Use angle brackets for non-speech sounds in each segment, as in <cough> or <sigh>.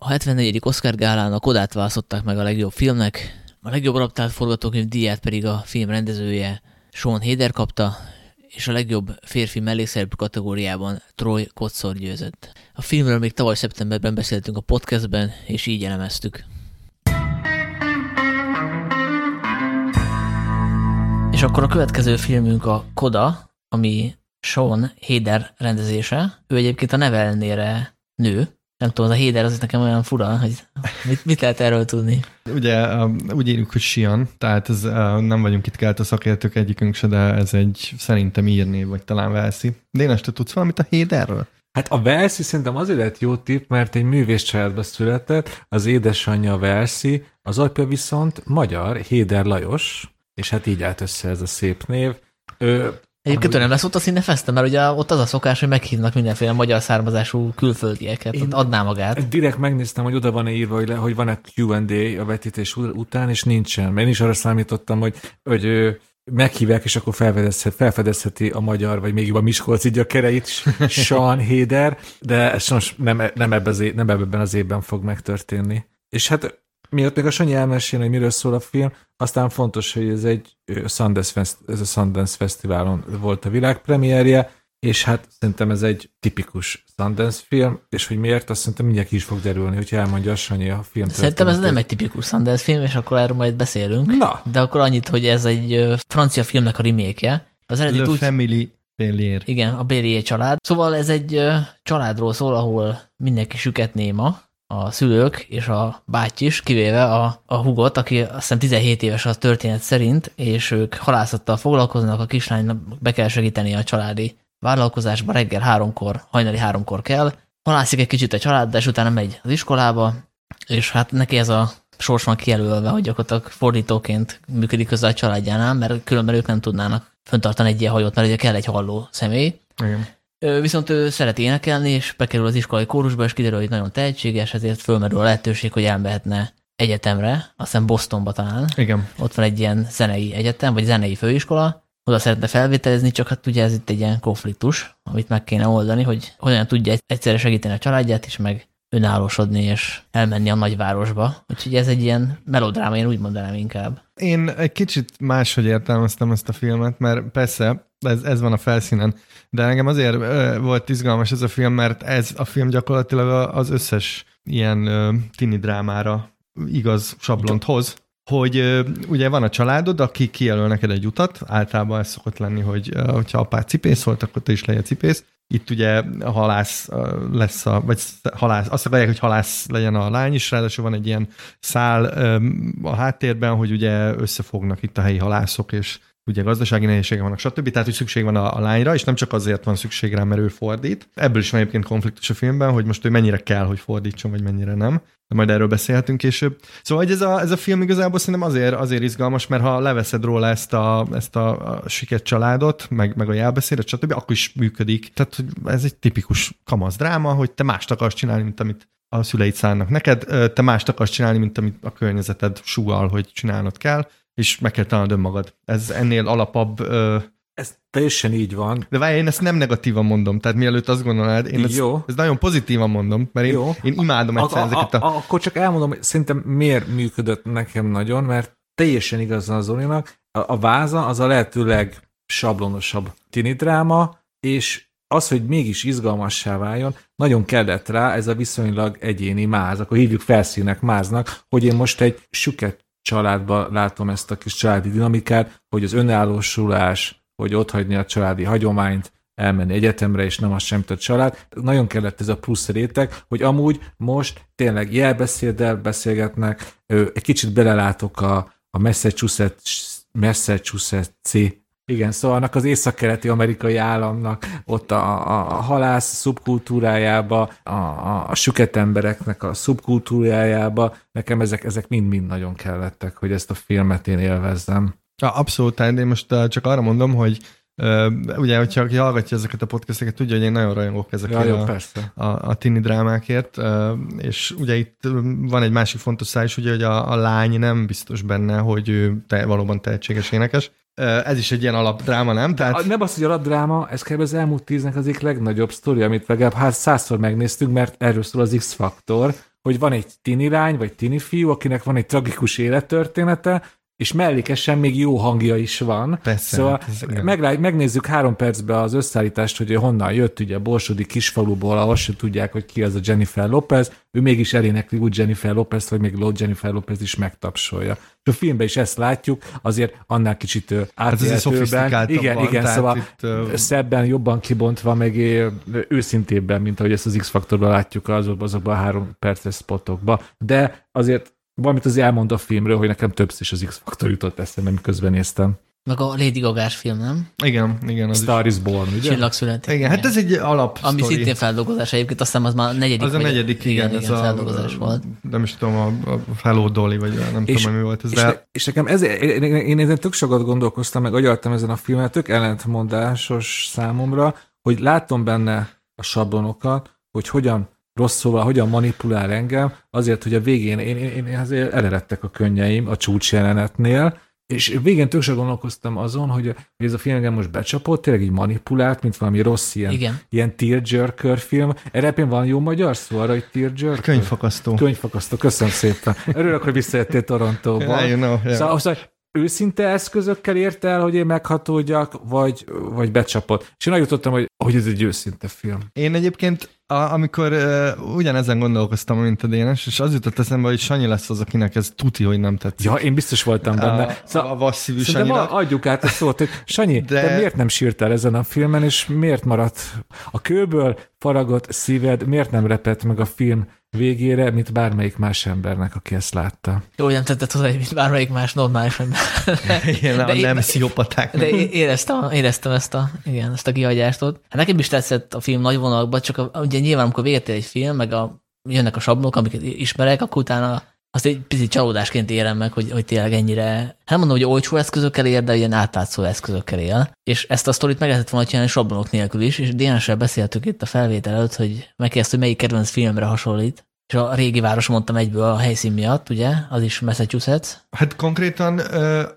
A 74. Oscar gálán a Kodát választották meg a legjobb filmnek, a legjobb adaptált forgatókönyv díját pedig a film rendezője Sean Heder kapta, és a legjobb férfi mellékszereplő kategóriában Troy Kotszor győzött. A filmről még tavaly szeptemberben beszéltünk a podcastben, és így elemeztük. És akkor a következő filmünk a Koda, ami Sean Heder rendezése. Ő egyébként a neve nő, nem tudom, az a Héder az nekem olyan fura, hogy mit, mit lehet erről tudni? Ugye úgy írjuk, hogy Sian, tehát ez, nem vagyunk itt kelt a szakértők egyikünk se, de ez egy szerintem írné, vagy talán Velszi. Dénes, te tudsz valamit a Héderről? Hát a Velszi szerintem azért lett jó tipp, mert egy művész családba született, az édesanyja Velszi, az apja viszont magyar, Héder Lajos, és hát így állt össze ez a szép név. Ő Egyébként nem lesz ott a színefeszte, mert ugye ott az a szokás, hogy meghívnak mindenféle magyar származású külföldieket, Én ott adná magát. Direkt megnéztem, hogy oda van-e írva, hogy, le, hogy van-e Q&A a vetítés után, és nincsen. Mert én is arra számítottam, hogy, hogy meghívják, és akkor felfedezhet, felfedezheti a magyar, vagy még a Miskolci gyökereit, <laughs> Sean Héder, de ez most nem, nem, az, év, nem ebben az évben fog megtörténni. És hát miatt még a Sanyi elmesélni, hogy miről szól a film, aztán fontos, hogy ez egy Sundance, Fest, ez a Sundance Fesztiválon volt a világpremierje, és hát szerintem ez egy tipikus Sundance film, és hogy miért, azt szerintem mindjárt ki is fog derülni, hogyha elmondja a Sanyi a film. Szerintem ez nem egy tipikus Sundance film, és akkor erről majd beszélünk. Na. De akkor annyit, hogy ez egy francia filmnek a remake Az eredeti Le úgy... Family Bélier. Igen, a Bélier család. Szóval ez egy családról szól, ahol mindenki süket néma, a szülők és a báty is, kivéve a, a hugot, aki azt hiszem 17 éves a történet szerint, és ők halászattal foglalkoznak, a kislánynak be kell segíteni a családi vállalkozásba, reggel háromkor, hajnali háromkor kell, halászik egy kicsit a család, de és utána megy az iskolába, és hát neki ez a sors van kijelölve, hogy gyakorlatilag fordítóként működik közben a családjánál, mert különben ők nem tudnának föntartani egy ilyen hajót, mert ugye kell egy halló személy. Igen. Viszont ő szeret énekelni, és bekerül az iskolai kórusba, és kiderül, hogy nagyon tehetséges, ezért fölmerül a lehetőség, hogy elmehetne egyetemre, azt hiszem Bostonba talán. Igen. Ott van egy ilyen zenei egyetem, vagy zenei főiskola, oda szeretne felvételizni, csak hát ugye ez itt egy ilyen konfliktus, amit meg kéne oldani, hogy hogyan tudja egyszerre segíteni a családját is, meg önállósodni és elmenni a nagyvárosba. Úgyhogy ez egy ilyen melodráma, én úgy mondanám inkább. Én egy kicsit máshogy értelmeztem ezt a filmet, mert persze ez, ez van a felszínen, de engem azért ö, volt izgalmas ez a film, mert ez a film gyakorlatilag az összes ilyen ö, tini drámára igaz sablont hoz, hogy ö, ugye van a családod, aki kijelöl neked egy utat, általában ez szokott lenni, hogy ö, hogyha apád cipész volt, akkor te is legyen cipész, itt ugye a halász lesz a, vagy halász, azt akarják, hogy halász legyen a lány is, ráadásul van egy ilyen szál a háttérben, hogy ugye összefognak itt a helyi halászok, és ugye gazdasági nehézségek vannak, stb. Tehát, hogy szükség van a, a lányra, és nem csak azért van szükség rá, mert ő fordít. Ebből is van egyébként konfliktus a filmben, hogy most ő mennyire kell, hogy fordítson, vagy mennyire nem. De majd erről beszélhetünk később. Szóval hogy ez a, ez a film igazából szerintem azért, azért izgalmas, mert ha leveszed róla ezt a, ezt a, a siket családot, meg, meg a jelbeszédet, stb., akkor is működik. Tehát hogy ez egy tipikus kamasz dráma, hogy te mást akarsz csinálni, mint amit a szüleid szánnak neked, te mást akarsz csinálni, mint amit a környezeted súgal, hogy csinálnod kell, és meg kell találnod önmagad. Ez ennél alapabb... Ö... Ez teljesen így van. De várj, én ezt nem negatívan mondom, tehát mielőtt azt gondolnád, én ezt, Jó. ezt nagyon pozitívan mondom, mert én, Jó. én imádom egyszer a, ezeket a... a... Akkor csak elmondom, hogy szerintem miért működött nekem nagyon, mert teljesen igazán az Zolinak, a, a váza az a lehetőleg sablonosabb tini dráma, és az, hogy mégis izgalmassá váljon, nagyon kellett rá ez a viszonylag egyéni máz, akkor hívjuk felszínek máznak, hogy én most egy süket családban látom ezt a kis családi dinamikát, hogy az önállósulás, hogy otthagyni a családi hagyományt, elmenni egyetemre, és nem az sem a család. Nagyon kellett ez a plusz réteg, hogy amúgy most tényleg jelbeszéddel beszélgetnek, egy kicsit belelátok a, a Massachusetts, Massachusetts igen, szóval annak az északkeleti amerikai államnak ott a, a, a halász szubkultúrájába, a, a, a süket embereknek a szubkultúrájába, nekem ezek, ezek mind-mind nagyon kellettek, hogy ezt a filmet én élvezzem. Ja, abszolút, én most csak arra mondom, hogy Uh, ugye, hogyha aki hallgatja ezeket a podcasteket, tudja, hogy én nagyon rajongok ezekért ja, jó, a, a, a tini drámákért, uh, és ugye itt van egy másik fontos száj is, ugye, hogy a, a lány nem biztos benne, hogy ő te, valóban tehetséges énekes, ez is egy ilyen alapdráma, nem? Tehát... Nem az, hogy alapdráma, ez kell az elmúlt tíznek az egyik legnagyobb sztori, amit legalább hát százszor megnéztünk, mert erről szól az X-faktor, hogy van egy tini lány, vagy tini fiú, akinek van egy tragikus élettörténete, és mellékesen még jó hangja is van. Persze, Szóval hát igen. megnézzük három percbe az összeállítást, hogy honnan jött, ugye a borsodi kisfaluból, ahol se tudják, hogy ki az a Jennifer Lopez, ő mégis elénekli úgy Jennifer Lopez, hogy még Lord Jennifer Lopez is megtapsolja. És a filmben is ezt látjuk, azért annál kicsit ö, Hát Igen, igen, tehát szóval itt, szebben, jobban kibontva, meg őszintébben, mint ahogy ezt az X-faktorban látjuk azokban, azokban a három perces spotokban. De azért valamit azért elmond a filmről, hogy nekem többször is az X-faktor jutott eszembe, miközben néztem. Meg a Lady Gaga-s film, nem? Igen, igen. Az is. Star is Born, ugye? Csillagszületés. Igen, hát ez egy alap Ami sztori. szintén feldolgozás egyébként, aztán az már a negyedik. Az a negyedik, igen, igen, ez a, feldolgozás volt. nem is tudom, a, a Hello Dolly, vagy a, nem És- tudom, mi volt ez, És, de ne, és nekem ez, én, én, én ezen tök sokat gondolkoztam, meg agyaltam ezen a filmet, tök ellentmondásos számomra, hogy látom benne a sablonokat, hogy hogyan rosszul, hogyan manipulál engem, azért, hogy a végén én, én, én azért eleredtek a könnyeim a csúcsjelenetnél, és végén tök sokat gondolkoztam azon, hogy, hogy ez a film engem most becsapott, tényleg így manipulált, mint valami rossz ilyen, Igen. ilyen tearjerker film. Erre éppen van jó magyar szó arra, hogy tearjerker? könyvfakasztó. Könyvfakasztó, köszönöm szépen. Örülök, hogy visszajöttél Torontóba. Yeah, you know, yeah. Szóval, szóval őszinte eszközökkel ért el, hogy én meghatódjak, vagy, vagy becsapott. És én arra jutottam, hogy, hogy ez egy őszinte film. Én egyébként, a, amikor uh, ugyanezen gondolkoztam, mint a Dénes, és az jutott eszembe, hogy Sanyi lesz az, akinek ez tuti, hogy nem tetszik. Ja, én biztos voltam benne. A, Szóval, a vasszívű a- adjuk át a szót, hogy Sanyi, De... De- te miért nem sírtál ezen a filmen, és miért maradt a kőből faragott szíved, miért nem repett meg a film végére, mint bármelyik más embernek, aki ezt látta? Jó, nem tetted hozzá, mint bármelyik más normális ember. <laughs> Igen, a De én- nem sziópaták. De é- éreztem, éreztem ezt a, igen, ezt a kihagyástot. Hát nekem is tetszett a film nagy vonalakban, csak a, ugye nyilván, amikor véget ér egy film, meg a, jönnek a sablonok, amiket ismerek, akkor utána azt egy picit csalódásként élem meg, hogy, hogy tényleg ennyire, hát nem mondom, hogy olcsó eszközökkel ér, de ilyen átlátszó eszközökkel él. És ezt a sztorit meg lehetett volna csinálni sablonok nélkül is, és Dénessel beszéltük itt a felvétel előtt, hogy megkérdezte, hogy melyik kedvenc filmre hasonlít. És a régi város mondtam egyből a helyszín miatt, ugye, az is Massachusetts. Hát konkrétan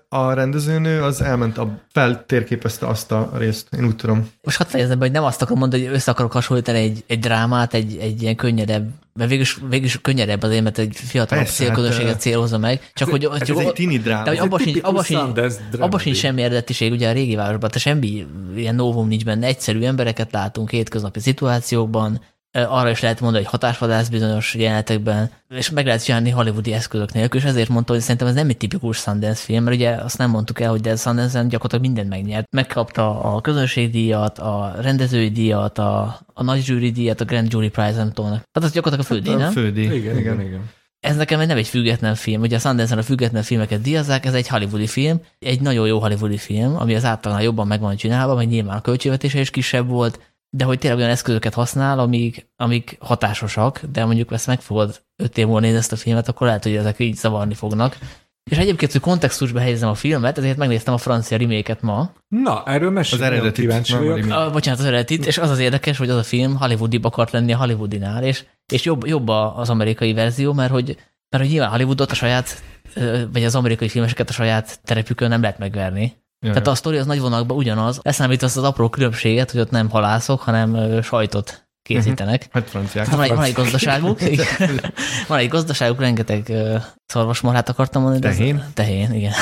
a rendezőnő az elment, a, feltérképezte azt a részt, én úgy tudom. Most hadd fejezem be, hogy nem azt akarom mondani, hogy össze akarok hasonlítani egy, egy drámát, egy, egy ilyen könnyedebb, mert végülis, végülis könnyedebb azért, mert egy fiatal Persze, célközönséget hát, célhozza meg. Csak hogy, Ez csak, egy tini dráma. de hogy Ez abban sincs, abba sincs, abba sincs semmi eredetiség, ugye a régi városban, tehát semmi ilyen novum nincs benne, egyszerű embereket látunk hétköznapi szituációkban, arra is lehet mondani, hogy hatásvadász bizonyos jelenetekben, és meg lehet csinálni hollywoodi eszközök nélkül, és ezért mondta, hogy szerintem ez nem egy tipikus Sundance film, mert ugye azt nem mondtuk el, hogy de Sundance-en gyakorlatilag mindent megnyert. Megkapta a közönségdíjat, a rendezői díjat, a, a nagy zsűri díjat, a Grand Jury Prize, nem tudom. Tehát az gyakorlatilag a fődíj, a nem? fődi. Igen, igen, igen. ez nekem nem egy független film. Ugye a Sundance-en a független filmeket díjazzák, ez egy hollywoodi film, egy nagyon jó hollywoodi film, ami az általán jobban meg van csinálva, meg nyilván a költségvetése is kisebb volt, de hogy tényleg olyan eszközöket használ, amik, amik hatásosak, de mondjuk ezt meg fogod öt év múlva nézni ezt a filmet, akkor lehet, hogy ezek így zavarni fognak. És egyébként, hogy kontextusba helyezem a filmet, ezért megnéztem a francia reméket ma, Na, erről mesélj. Az eredetit, kíváncsi vagyok. a, bocsánat, az eredetit, és az az érdekes, hogy az a film Hollywoodibb akart lenni a Hollywoodinál, és, és jobb, jobb az amerikai verzió, mert hogy, mert hogy nyilván Hollywoodot a saját, vagy az amerikai filmeseket a saját terepükön nem lehet megverni. Ja, Tehát a sztori az nagy vonalakban ugyanaz, leszámít azt az apró különbséget, hogy ott nem halászok, hanem sajtot készítenek. Hát franciák. Van egy, van egy gazdaságuk, <laughs> van egy gazdaságuk, rengeteg szarvasmarhát akartam mondani. Tehén? Tehén, igen.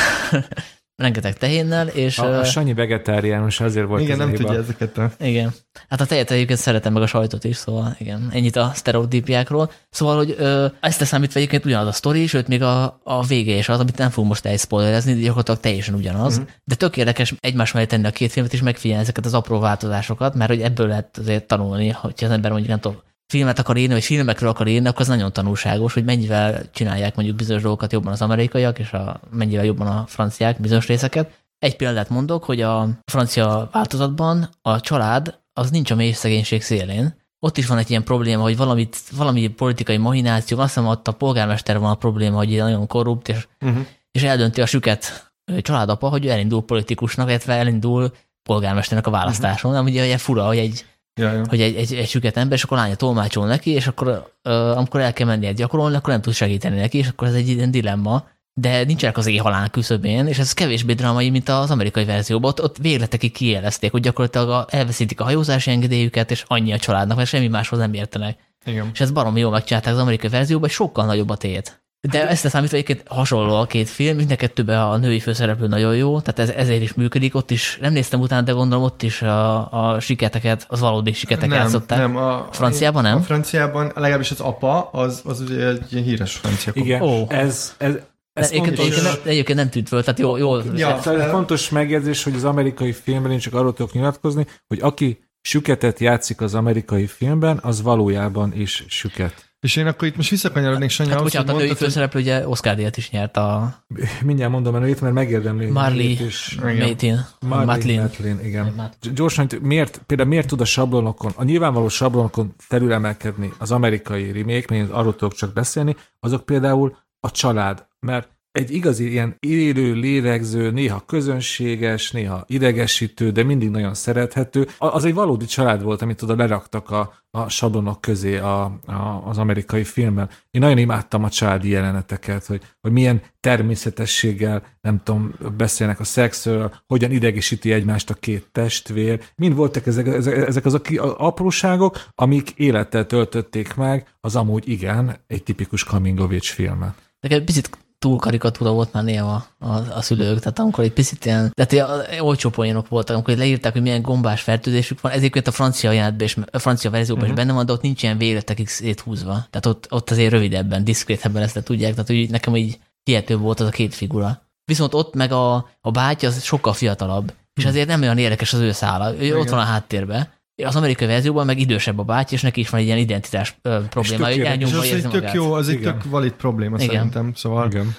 Rengeteg tehénnel, és... A, a Sanyi vegetáriánus, azért volt Igen, ez a nem hiba. tudja ezeket a... Igen. Hát a tejet egyébként szeretem meg a sajtot is, szóval igen, ennyit a sztereotípiákról. Szóval, hogy ö, ezt számítva egyébként ugyanaz a sztori, sőt még a, a vége is az, amit nem fogunk most elszpoilerezni, de gyakorlatilag teljesen ugyanaz. Uh-huh. De tök érdekes egymás mellé tenni a két filmet, és megfigyelni ezeket az apró változásokat, mert hogy ebből lehet azért tanulni, hogyha az ember mondjuk nem tudom, filmet akar írni, vagy filmekről akar írni, akkor az nagyon tanulságos, hogy mennyivel csinálják mondjuk bizonyos dolgokat jobban az amerikaiak, és a, mennyivel jobban a franciák bizonyos részeket. Egy példát mondok, hogy a francia változatban a család az nincs a mély szegénység szélén. Ott is van egy ilyen probléma, hogy valamit, valami politikai mahináció, azt hiszem ott a polgármester van a probléma, hogy nagyon korrupt, és, Uh-huh. és eldönti a süket ö, családapa, hogy ő elindul politikusnak, illetve elindul polgármesternek a választáson, ami ugye fura, hogy egy, Ja, ja. hogy egy, egy, egy süket ember, és akkor lánya tolmácsol neki, és akkor ö, amikor el kell mennie gyakorolni, akkor nem tud segíteni neki, és akkor ez egy ilyen dilemma, de nincsenek az éjhalál küszöbén, és ez kevésbé drámai, mint az amerikai verzióban. Ott, ott végletekig kiélezték, hogy gyakorlatilag a, elveszítik a hajózási engedélyüket, és annyi a családnak, mert semmi máshoz nem értenek. Igen. és ezt baromi jól megcsinálták az amerikai verzióban, sokkal nagyobb a tét. De ezt leszámítva egyébként hasonló a két film, mind a kettőben a női főszereplő nagyon jó, tehát ez, ezért is működik, ott is, nem néztem utána, de gondolom ott is a, a siketeket, az valódi siketek nem, játszották. nem, a, Franciában nem? A franciában, legalábbis az apa, az, az ugye egy ilyen híres francia. Igen, Ó. ez, ez, ez egyébként, fontos, egyébként, nem, egyébként nem tűnt föl, tehát jó, jól Ja. Szóval egy fontos megjegyzés, hogy az amerikai filmben én csak arról tudok nyilatkozni, hogy aki süketet játszik az amerikai filmben, az valójában is süket. És én akkor itt most visszakanyarodnék Sanyi Hát ahhoz, bocsánat, a hogy női főszereplő ugye Oscar díjat is nyert a Mindjárt mondom a nőt, mert megérdemli. Marley is. Matlin. Marley Matlin. Matlin, igen. Gyorsan, hogy miért, például miért tud a sablonokon, a nyilvánvaló sablonokon felülemelkedni az amerikai remake, mert én arról tudok csak beszélni, azok például a család, mert egy igazi ilyen élő, lélegző, néha közönséges, néha idegesítő, de mindig nagyon szerethető. Az egy valódi család volt, amit oda leraktak a, a sablonok közé a, a, az amerikai filmben. Én nagyon imádtam a családi jeleneteket, hogy, hogy milyen természetességgel, nem tudom, beszélnek a szexről, hogyan idegesíti egymást a két testvér. Mind voltak ezek, ezek, ezek az a apróságok, amik élettel töltötték meg az amúgy igen, egy tipikus age filmet. Nekem picit túl karikatúra volt már néha a, a szülők, tehát amikor egy picit ilyen, tehát ilyen olcsó poénok voltak, amikor leírták, hogy milyen gombás fertőzésük van, ezért a francia jelentben és a francia verzióban uh-huh. is benne van, de ott nincs ilyen végletekig széthúzva. Tehát ott, ott azért rövidebben, diszkrétebben ezt le tudják, tehát hogy nekem így hihető volt az a két figura. Viszont ott meg a, a bátyja az sokkal fiatalabb, és azért nem olyan érdekes az ő szála. Ő ott van a háttérben. Az amerikai verzióban meg idősebb a báty, és neki is van egy ilyen identitás ö, problémája, hogy érdekes. és elnyomva az érzi egy tök magát. jó, az egy Igen. tök valid probléma Igen. szerintem. Szóval Igen.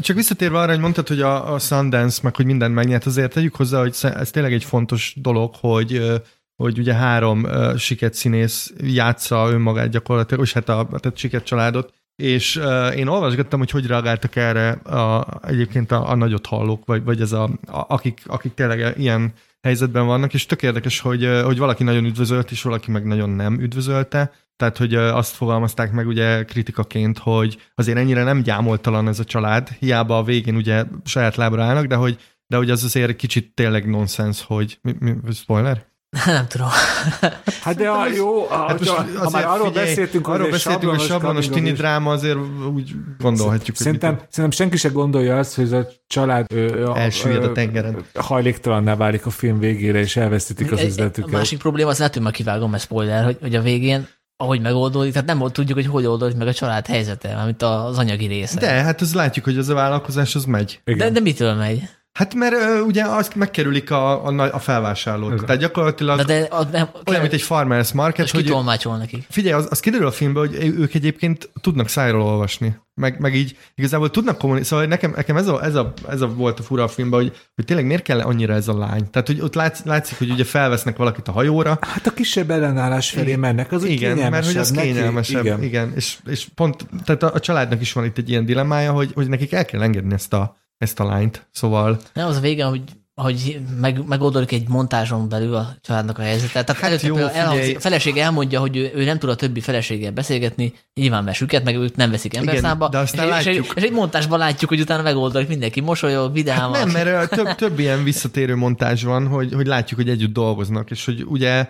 Csak visszatérve arra, hogy mondtad, hogy a, a Sundance, meg hogy minden megnyert, azért tegyük hozzá, hogy ez tényleg egy fontos dolog, hogy hogy ugye három uh, siket színész játsza önmagát gyakorlatilag, és hát a tehát siket családot, és uh, én olvasgattam, hogy hogy reagáltak erre a, egyébként a, a nagyot hallók, vagy, vagy ez a, a, akik, akik tényleg ilyen helyzetben vannak, és tök érdekes, hogy, hogy valaki nagyon üdvözölt, és valaki meg nagyon nem üdvözölte. Tehát, hogy azt fogalmazták meg ugye kritikaként, hogy azért ennyire nem gyámoltalan ez a család, hiába a végén ugye saját lábra állnak, de hogy, de hogy az azért kicsit tényleg nonsens, hogy mi, mi, spoiler? <laughs> Nem tudom. <laughs> Hát de a, jó, a, Hát most ha, már arról figyelj, beszéltünk, hogy arról egy beszéltünk, hogy sablonos tini dráma, azért úgy gondolhatjuk, hogy Szerintem, mit- szerintem senki se gondolja azt, hogy ez a család ö, ö, Elsüllyed a tengeren. hajléktalanná válik a film végére, és elveszítik az üzletüket. A másik probléma, az lehet, hogy már kivágom, mert spoiler, hogy, hogy a végén ahogy megoldódik, tehát nem tudjuk, hogy hogy oldódik meg a család helyzete, amit az anyagi része. De hát az látjuk, hogy az a vállalkozás az megy. Igen. de, de mitől megy? Hát mert ö, ugye azt megkerülik a, a, nagy- a felvásárlót. Igen. Tehát gyakorlatilag De, de a, nem, olyan, mint egy farmers market, most hogy kitolmácsol nekik. figyelj, az, az kiderül a filmben, hogy ők egyébként tudnak szájról olvasni. Meg, meg így igazából tudnak kommunikálni. Szóval nekem, nekem ez, a, ez, a, ez a volt a fura a filmben, hogy, hogy tényleg miért kell annyira ez a lány. Tehát, hogy ott látszik, látszik hogy ugye felvesznek valakit a hajóra, Hát a kisebb ellenállás felé mennek, az igen, mert hogy az neki. kényelmesebb. Igen. Igen. igen. És, és pont, tehát a, a családnak is van itt egy ilyen dilemmája, hogy, hogy nekik el kell engedni ezt a, ezt a lányt. Szóval Nem, az a vége, hogy hogy meg, megoldódik egy montázson belül a családnak a helyzete. Tehát Hát jó, elhangzik, a feleség elmondja, hogy ő, ő nem tud a többi feleséggel beszélgetni, nyilván mert süket, meg őt nem veszik emberszámba. de aztán és, látjuk. és, és, egy montásban látjuk, hogy utána megoldódik mindenki, mosolyog, vidámak. nem, mert több, több ilyen visszatérő montázs van, hogy, hogy látjuk, hogy együtt dolgoznak, és hogy ugye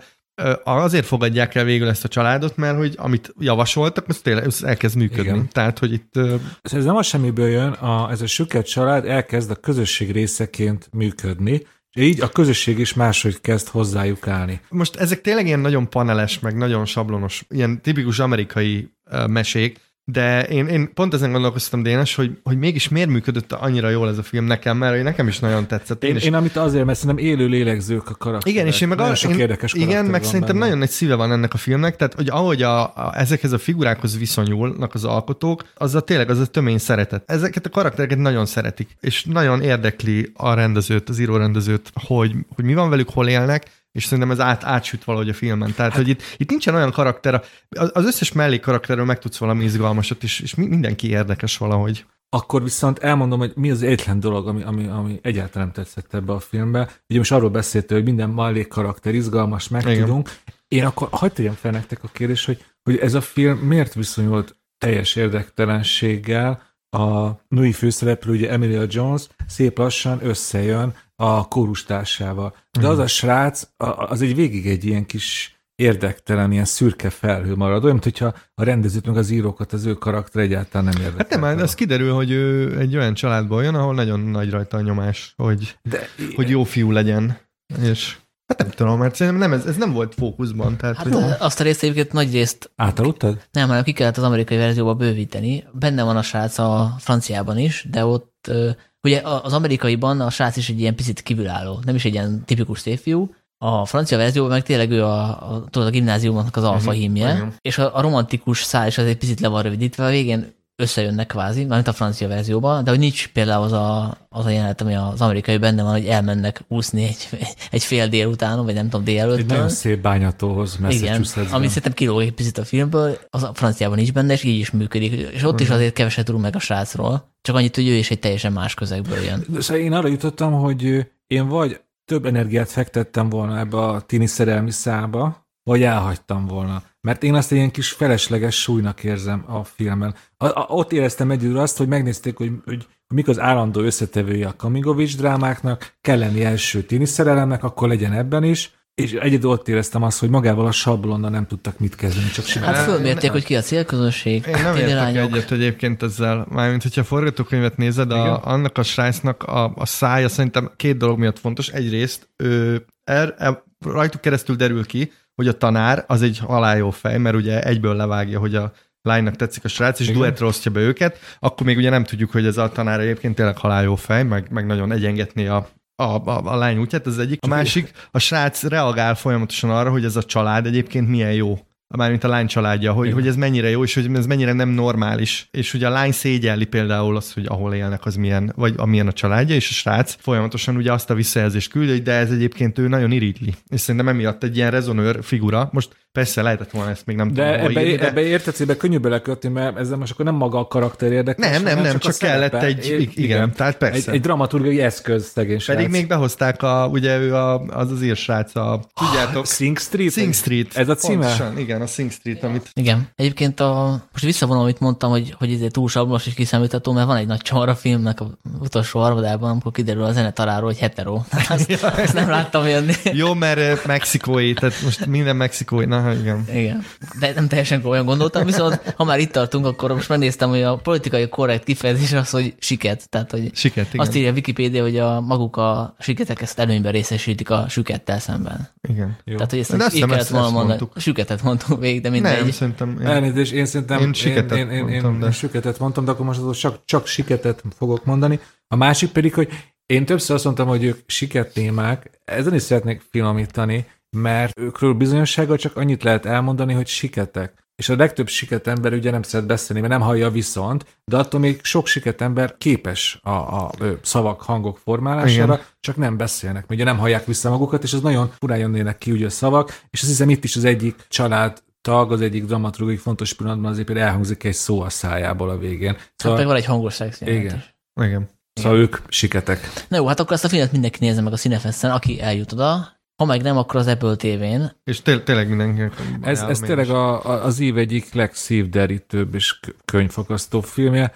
azért fogadják el végül ezt a családot, mert hogy amit javasoltak, az tényleg elkezd működni. Igen. Tehát, hogy itt Ez nem a semmiből jön, a, ez a süket család elkezd a közösség részeként működni, és így a közösség is máshogy kezd hozzájuk állni. most ezek tényleg ilyen nagyon paneles, meg nagyon sablonos, ilyen tipikus amerikai mesék, de én, én pont ezen gondolkoztam, Dénes, hogy, hogy mégis miért működött annyira jól ez a film nekem, mert hogy nekem is nagyon tetszett. Én, is én amit azért, mert szerintem élő lélegzők a karakterek. Igen, és én meg Nagyon sok én, érdekes Igen, meg szerintem benne. nagyon nagy szíve van ennek a filmnek, tehát hogy ahogy a, a, ezekhez a figurákhoz viszonyulnak az alkotók, az a tényleg az a tömény szeretet. Ezeket a karaktereket nagyon szeretik, és nagyon érdekli a rendezőt, az írórendezőt, hogy, hogy mi van velük, hol élnek, és szerintem ez át, átsüt valahogy a filmen. Tehát, hogy itt, itt nincsen olyan karakter, az az összes mellék karakterről megtudsz valami izgalmasat, és, és mi- mindenki érdekes valahogy. Akkor viszont elmondom, hogy mi az egyetlen dolog, ami, ami, ami egyáltalán nem tetszett ebbe a filmbe. Ugye most arról beszéltél, hogy minden mellék karakter izgalmas, megtudunk. Én akkor hagyd tegyem fel nektek a kérdés, hogy, hogy ez a film miért viszonyult teljes érdektelenséggel a női főszereplő, ugye Emilia Jones, szép lassan összejön a kórustársával. De az a srác, a- az egy végig egy ilyen kis érdektelen, ilyen szürke felhő marad, olyan, mintha a rendezőt, meg az írókat, az ő karakter egyáltalán nem érdekel. Hát nem, hát az kiderül, hogy ő egy olyan családból jön, ahol nagyon nagy rajta a nyomás, hogy, De, hogy jó fiú legyen. És hát nem tudom, mert szerintem nem, ez, ez nem volt fókuszban. Tehát, Hát hogy, azt a részt egyébként nagy részt Átaludtad? nem, hanem ki kellett az amerikai verzióba bővíteni. Benne van a srác a franciában is, de ott ö, ugye az amerikaiban a srác is egy ilyen picit kívülálló, nem is egy ilyen tipikus szép fiú. A francia verzióban meg tényleg ő a, a, tudod, a gimnáziumnak az alfa Mhm, hímje, és a, a romantikus szál is az egy picit le van rövidítve, a végén összejönnek kvázi, mármint a francia verzióban, de hogy nincs például az a, az a jelenet, ami az amerikai benne van, hogy elmennek úszni egy, egy fél délutánon, vagy nem tudom, Egy délelőtt. nagyon szép bányatóhoz Igen, ami szerintem kilóg egy picit a filmből, az a franciában is benne, és így is működik. És ott is Mhm. azért keveset tudunk meg a srácról, csak annyit, hogy ő is egy teljesen más közegből jön. Szóval én arra jutottam, hogy én vagy több energiát fektettem volna ebbe a tini szerelmi szába, vagy elhagytam volna. Mert én azt egy ilyen kis felesleges súlynak érzem a filmen. A, a, ott éreztem egyedül azt, hogy megnézték, hogy, hogy mik az állandó összetevője a Kamigovics drámáknak, kell lenni első tini szerelemnek, akkor legyen ebben is, és egyedül ott éreztem azt, hogy magával a sablonnal nem tudtak mit kezdeni, csak simán. Hát fölmérték, nem. hogy ki a célközönség, Én nem értek egyet egyébként ezzel, mármint hogyha a forgatókönyvet nézed, Igen. a, annak a srácnak a, a szája szerintem két dolog miatt fontos. Egyrészt ő, er, er, rajtuk keresztül derül ki, hogy a tanár az egy haláljó fej, mert ugye egyből levágja, hogy a lánynak tetszik a srác, és Igen. duetre osztja be őket, akkor még ugye nem tudjuk, hogy ez a tanár egyébként tényleg haláljó fej, meg, meg nagyon egyengetné a, a, a, a lány útját, ez az egyik. A másik, a srác reagál folyamatosan arra, hogy ez a család egyébként milyen jó. Mármint a lány családja, hogy, Igen. hogy ez mennyire jó, és hogy ez mennyire nem normális. És ugye a lány szégyelli például azt, hogy ahol élnek, az milyen, vagy amilyen a családja, és a srác folyamatosan ugye azt a visszajelzést küldi, hogy de ez egyébként ő nagyon irigli. És szerintem emiatt egy ilyen rezonőr figura. Most persze lehetett volna ezt még nem De tudom, ebbe, írni, de... ebbe értetsz, ebbe könnyű belekötni, mert ezzel most akkor nem maga a karakter érdekel. Nem, nem, nem, csak, a kellett szerepe. egy, É- igen, tehát Egy, persze. egy dramaturgiai eszköz, szegény Pedig még behozták a, ugye ő a, az az írsrác, a, tudjátok, Sing Street? Sing Street. Ez a címe? Pontosan, igen, a Sing Street, amit Igen. Egyébként a, most visszavonom, amit mondtam, hogy, hogy ez túl sablonos és kiszámítható, mert van egy nagy csomar a filmnek a utolsó harmadában, amikor kiderül a zenetaráról, hogy hetero. <laughs> Azt, azt nem láttam jönni. jó, mert eh, mexikói, tehát most minden mexikói, na igen. Igen. De nem teljesen olyan gondoltam, viszont ha már itt tartunk, akkor most megnéztem, hogy a politikai korrekt kifejezés az, hogy siket. Tehát, hogy Siket, igen. azt írja a Wikipédia, hogy a maguk a siketek ezt előnyben részesítik a sükettel szemben. igen. Jó. Tehát, hogy ezt De nem ezt- volna ezt mondani. mondtuk. Süketet mondtuk végig, de mindegy. Nem, szerintem én, Elnézést, én szerintem Én siketet én, én, én, mondtam, én, de- én siketet mondtam, de akkor most azon csak, csak siketet fogok mondani. A másik pedig, hogy én többször azt mondtam, hogy ők siket témák, ezen is szeretnék finomítani, mert őkről bizonyossággal csak annyit lehet elmondani, hogy siketek. És a legtöbb siket ember ugye nem szeret beszélni, mert nem hallja viszont, de attól még sok siket ember képes a, a szavak, hangok formálására, Igen. csak nem beszélnek, ugye nem hallják vissza magukat, és az nagyon furán jönnének ki ugye a szavak, és azt hiszem itt is az egyik család tag, az egyik dramaturgiai fontos pillanatban azért például elhangzik egy szó a szájából a végén. Hát Szóval, meg van egy hangos szex Igen. is. igen. szóval ők siketek. Na jó, hát akkor ezt a filmet mindenki nézze meg a Cinefessen, aki eljut oda. Ha meg nem, akkor az Apple TV-n. És té- tényleg mindenkinek Ez, ez én tényleg a, a, az év egyik legszívderítőbb és könyvfakasztó filmje.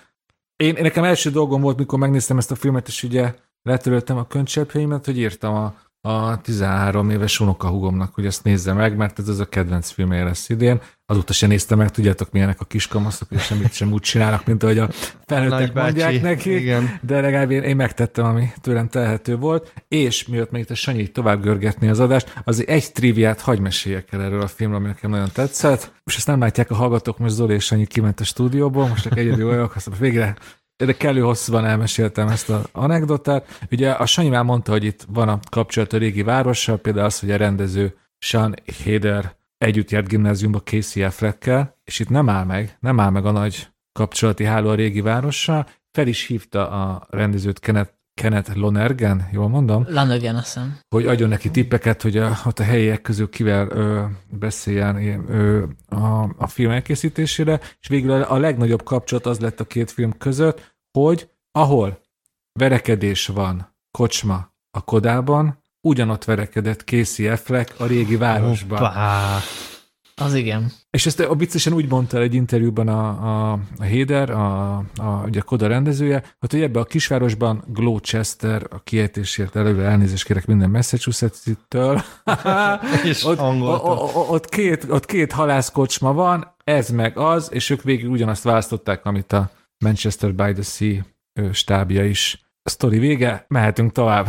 Én, én nekem első dolgom volt, mikor megnéztem ezt a filmet, és ugye letöröltem a könycseppjeimet, hogy írtam a, a 13 éves unokahugomnak, hogy ezt nézze meg, mert ez az a kedvenc filmje lesz idén. Azóta se néztem meg, tudjátok milyenek a kiskamaszok, és semmit sem úgy csinálnak, mint ahogy a felnőttek mondják neki. igen. De legalább én, én megtettem, ami tőlem telhető volt, és miatt még te Sanyi tovább görgetni az adást, azért egy triviát hagy meséljek el erről a filmről, ami nekem nagyon tetszett, és ezt nem látják a hallgatók, most Zoli és Sanyi kiment a stúdióból, most csak egyedül vagyok, azt végre de kellő hosszúban elmeséltem ezt az anekdotát. Ugye a Sanyi már mondta, hogy itt van a kapcsolat a régi várossal, például az, hogy a rendező Sean Heder együtt járt gimnáziumba Casey Affleckkel, és itt nem áll meg, nem áll meg a nagy kapcsolati háló a régi várossal, fel is hívta a rendezőt Kenneth, Kenneth Lonergan, jól mondom, Lanögen, azt hiszem. hogy adjon neki tippeket, hogy a, ott a helyiek közül kivel ö, beszéljen ö, a, a film elkészítésére, és végül a, a legnagyobb kapcsolat az lett a két film között, hogy ahol verekedés van, kocsma a Kodában, ugyanott verekedett Casey Affleck a régi városban. Hoppá. Az igen. És ezt a viccesen úgy mondta egy interjúban a, a, a Héder, a, a, ugye a Koda rendezője, hogy, hogy ebbe a kisvárosban Gloucester, a kiejtésért előre elnézést kérek minden Massachusetts-től, <laughs> És ott, o- o- ott, két, ott két halászkocsma van, ez meg az, és ők végig ugyanazt választották, amit a Manchester by the Sea stábja is. A sztori vége, mehetünk tovább.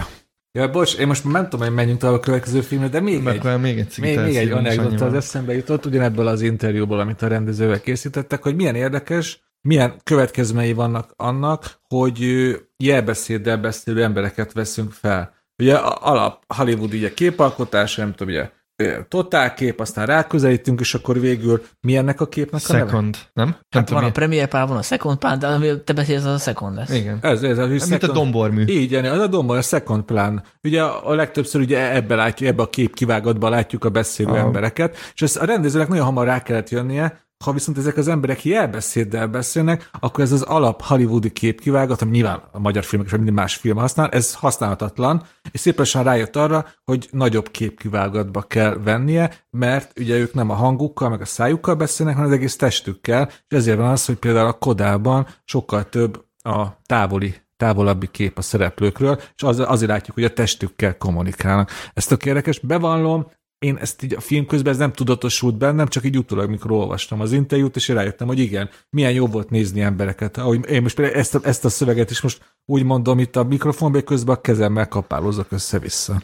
Ja, bocs, én most nem tudom, hogy menjünk tovább a következő filmre, de még Meg egy, még egy még, még egy anekdota az eszembe jutott, ugyanebből az interjúból, amit a rendezővel készítettek, hogy milyen érdekes, milyen következményei vannak annak, hogy jelbeszéddel beszélő embereket veszünk fel. Ugye alap Hollywood ugye képalkotás, nem tudom, ugye ö, totálkép, aztán ráközelítünk, és akkor végül mi ennek a képnek a neve? Second, nem? nem Hát tudom, van a mi- Premier Pál, van a Second Pál, de ami te beszélsz, az a Second lesz. Igen. Ez, ez, ez, Mint a dombormű. így, az a domba, a second plan. Ugye a legtöbbször ugye ebbe látjuk, ebbe a kép kivágatba látjuk a beszélő Aha. embereket, és ezt a rendezőnek nagyon hamar rá kellett jönnie, ha viszont ezek az emberek jelbeszéddel beszélnek, akkor ez az alap hollywoodi képkivágat, ami nyilván a magyar filmek és minden más film használ, ez használhatatlan, és szépen rájött arra, hogy nagyobb képkivágatba kell vennie, mert ugye ők nem a hangukkal, meg a szájukkal beszélnek, hanem az egész testükkel, és ezért van az, hogy például a Kodában sokkal több a távoli távolabbi kép a szereplőkről, és az, azért látjuk, hogy a testükkel kommunikálnak. Ez tök érdekes, bevallom, én ezt így a film közben ez nem tudatosult bennem, csak így utólag, mikor olvastam az interjút, és rájöttem, hogy igen, milyen jó volt nézni embereket. Ahogy én most például ezt a, ezt a szöveget is most úgy mondom itt a mikrofonba, közben a kezemmel kapálózok össze-vissza.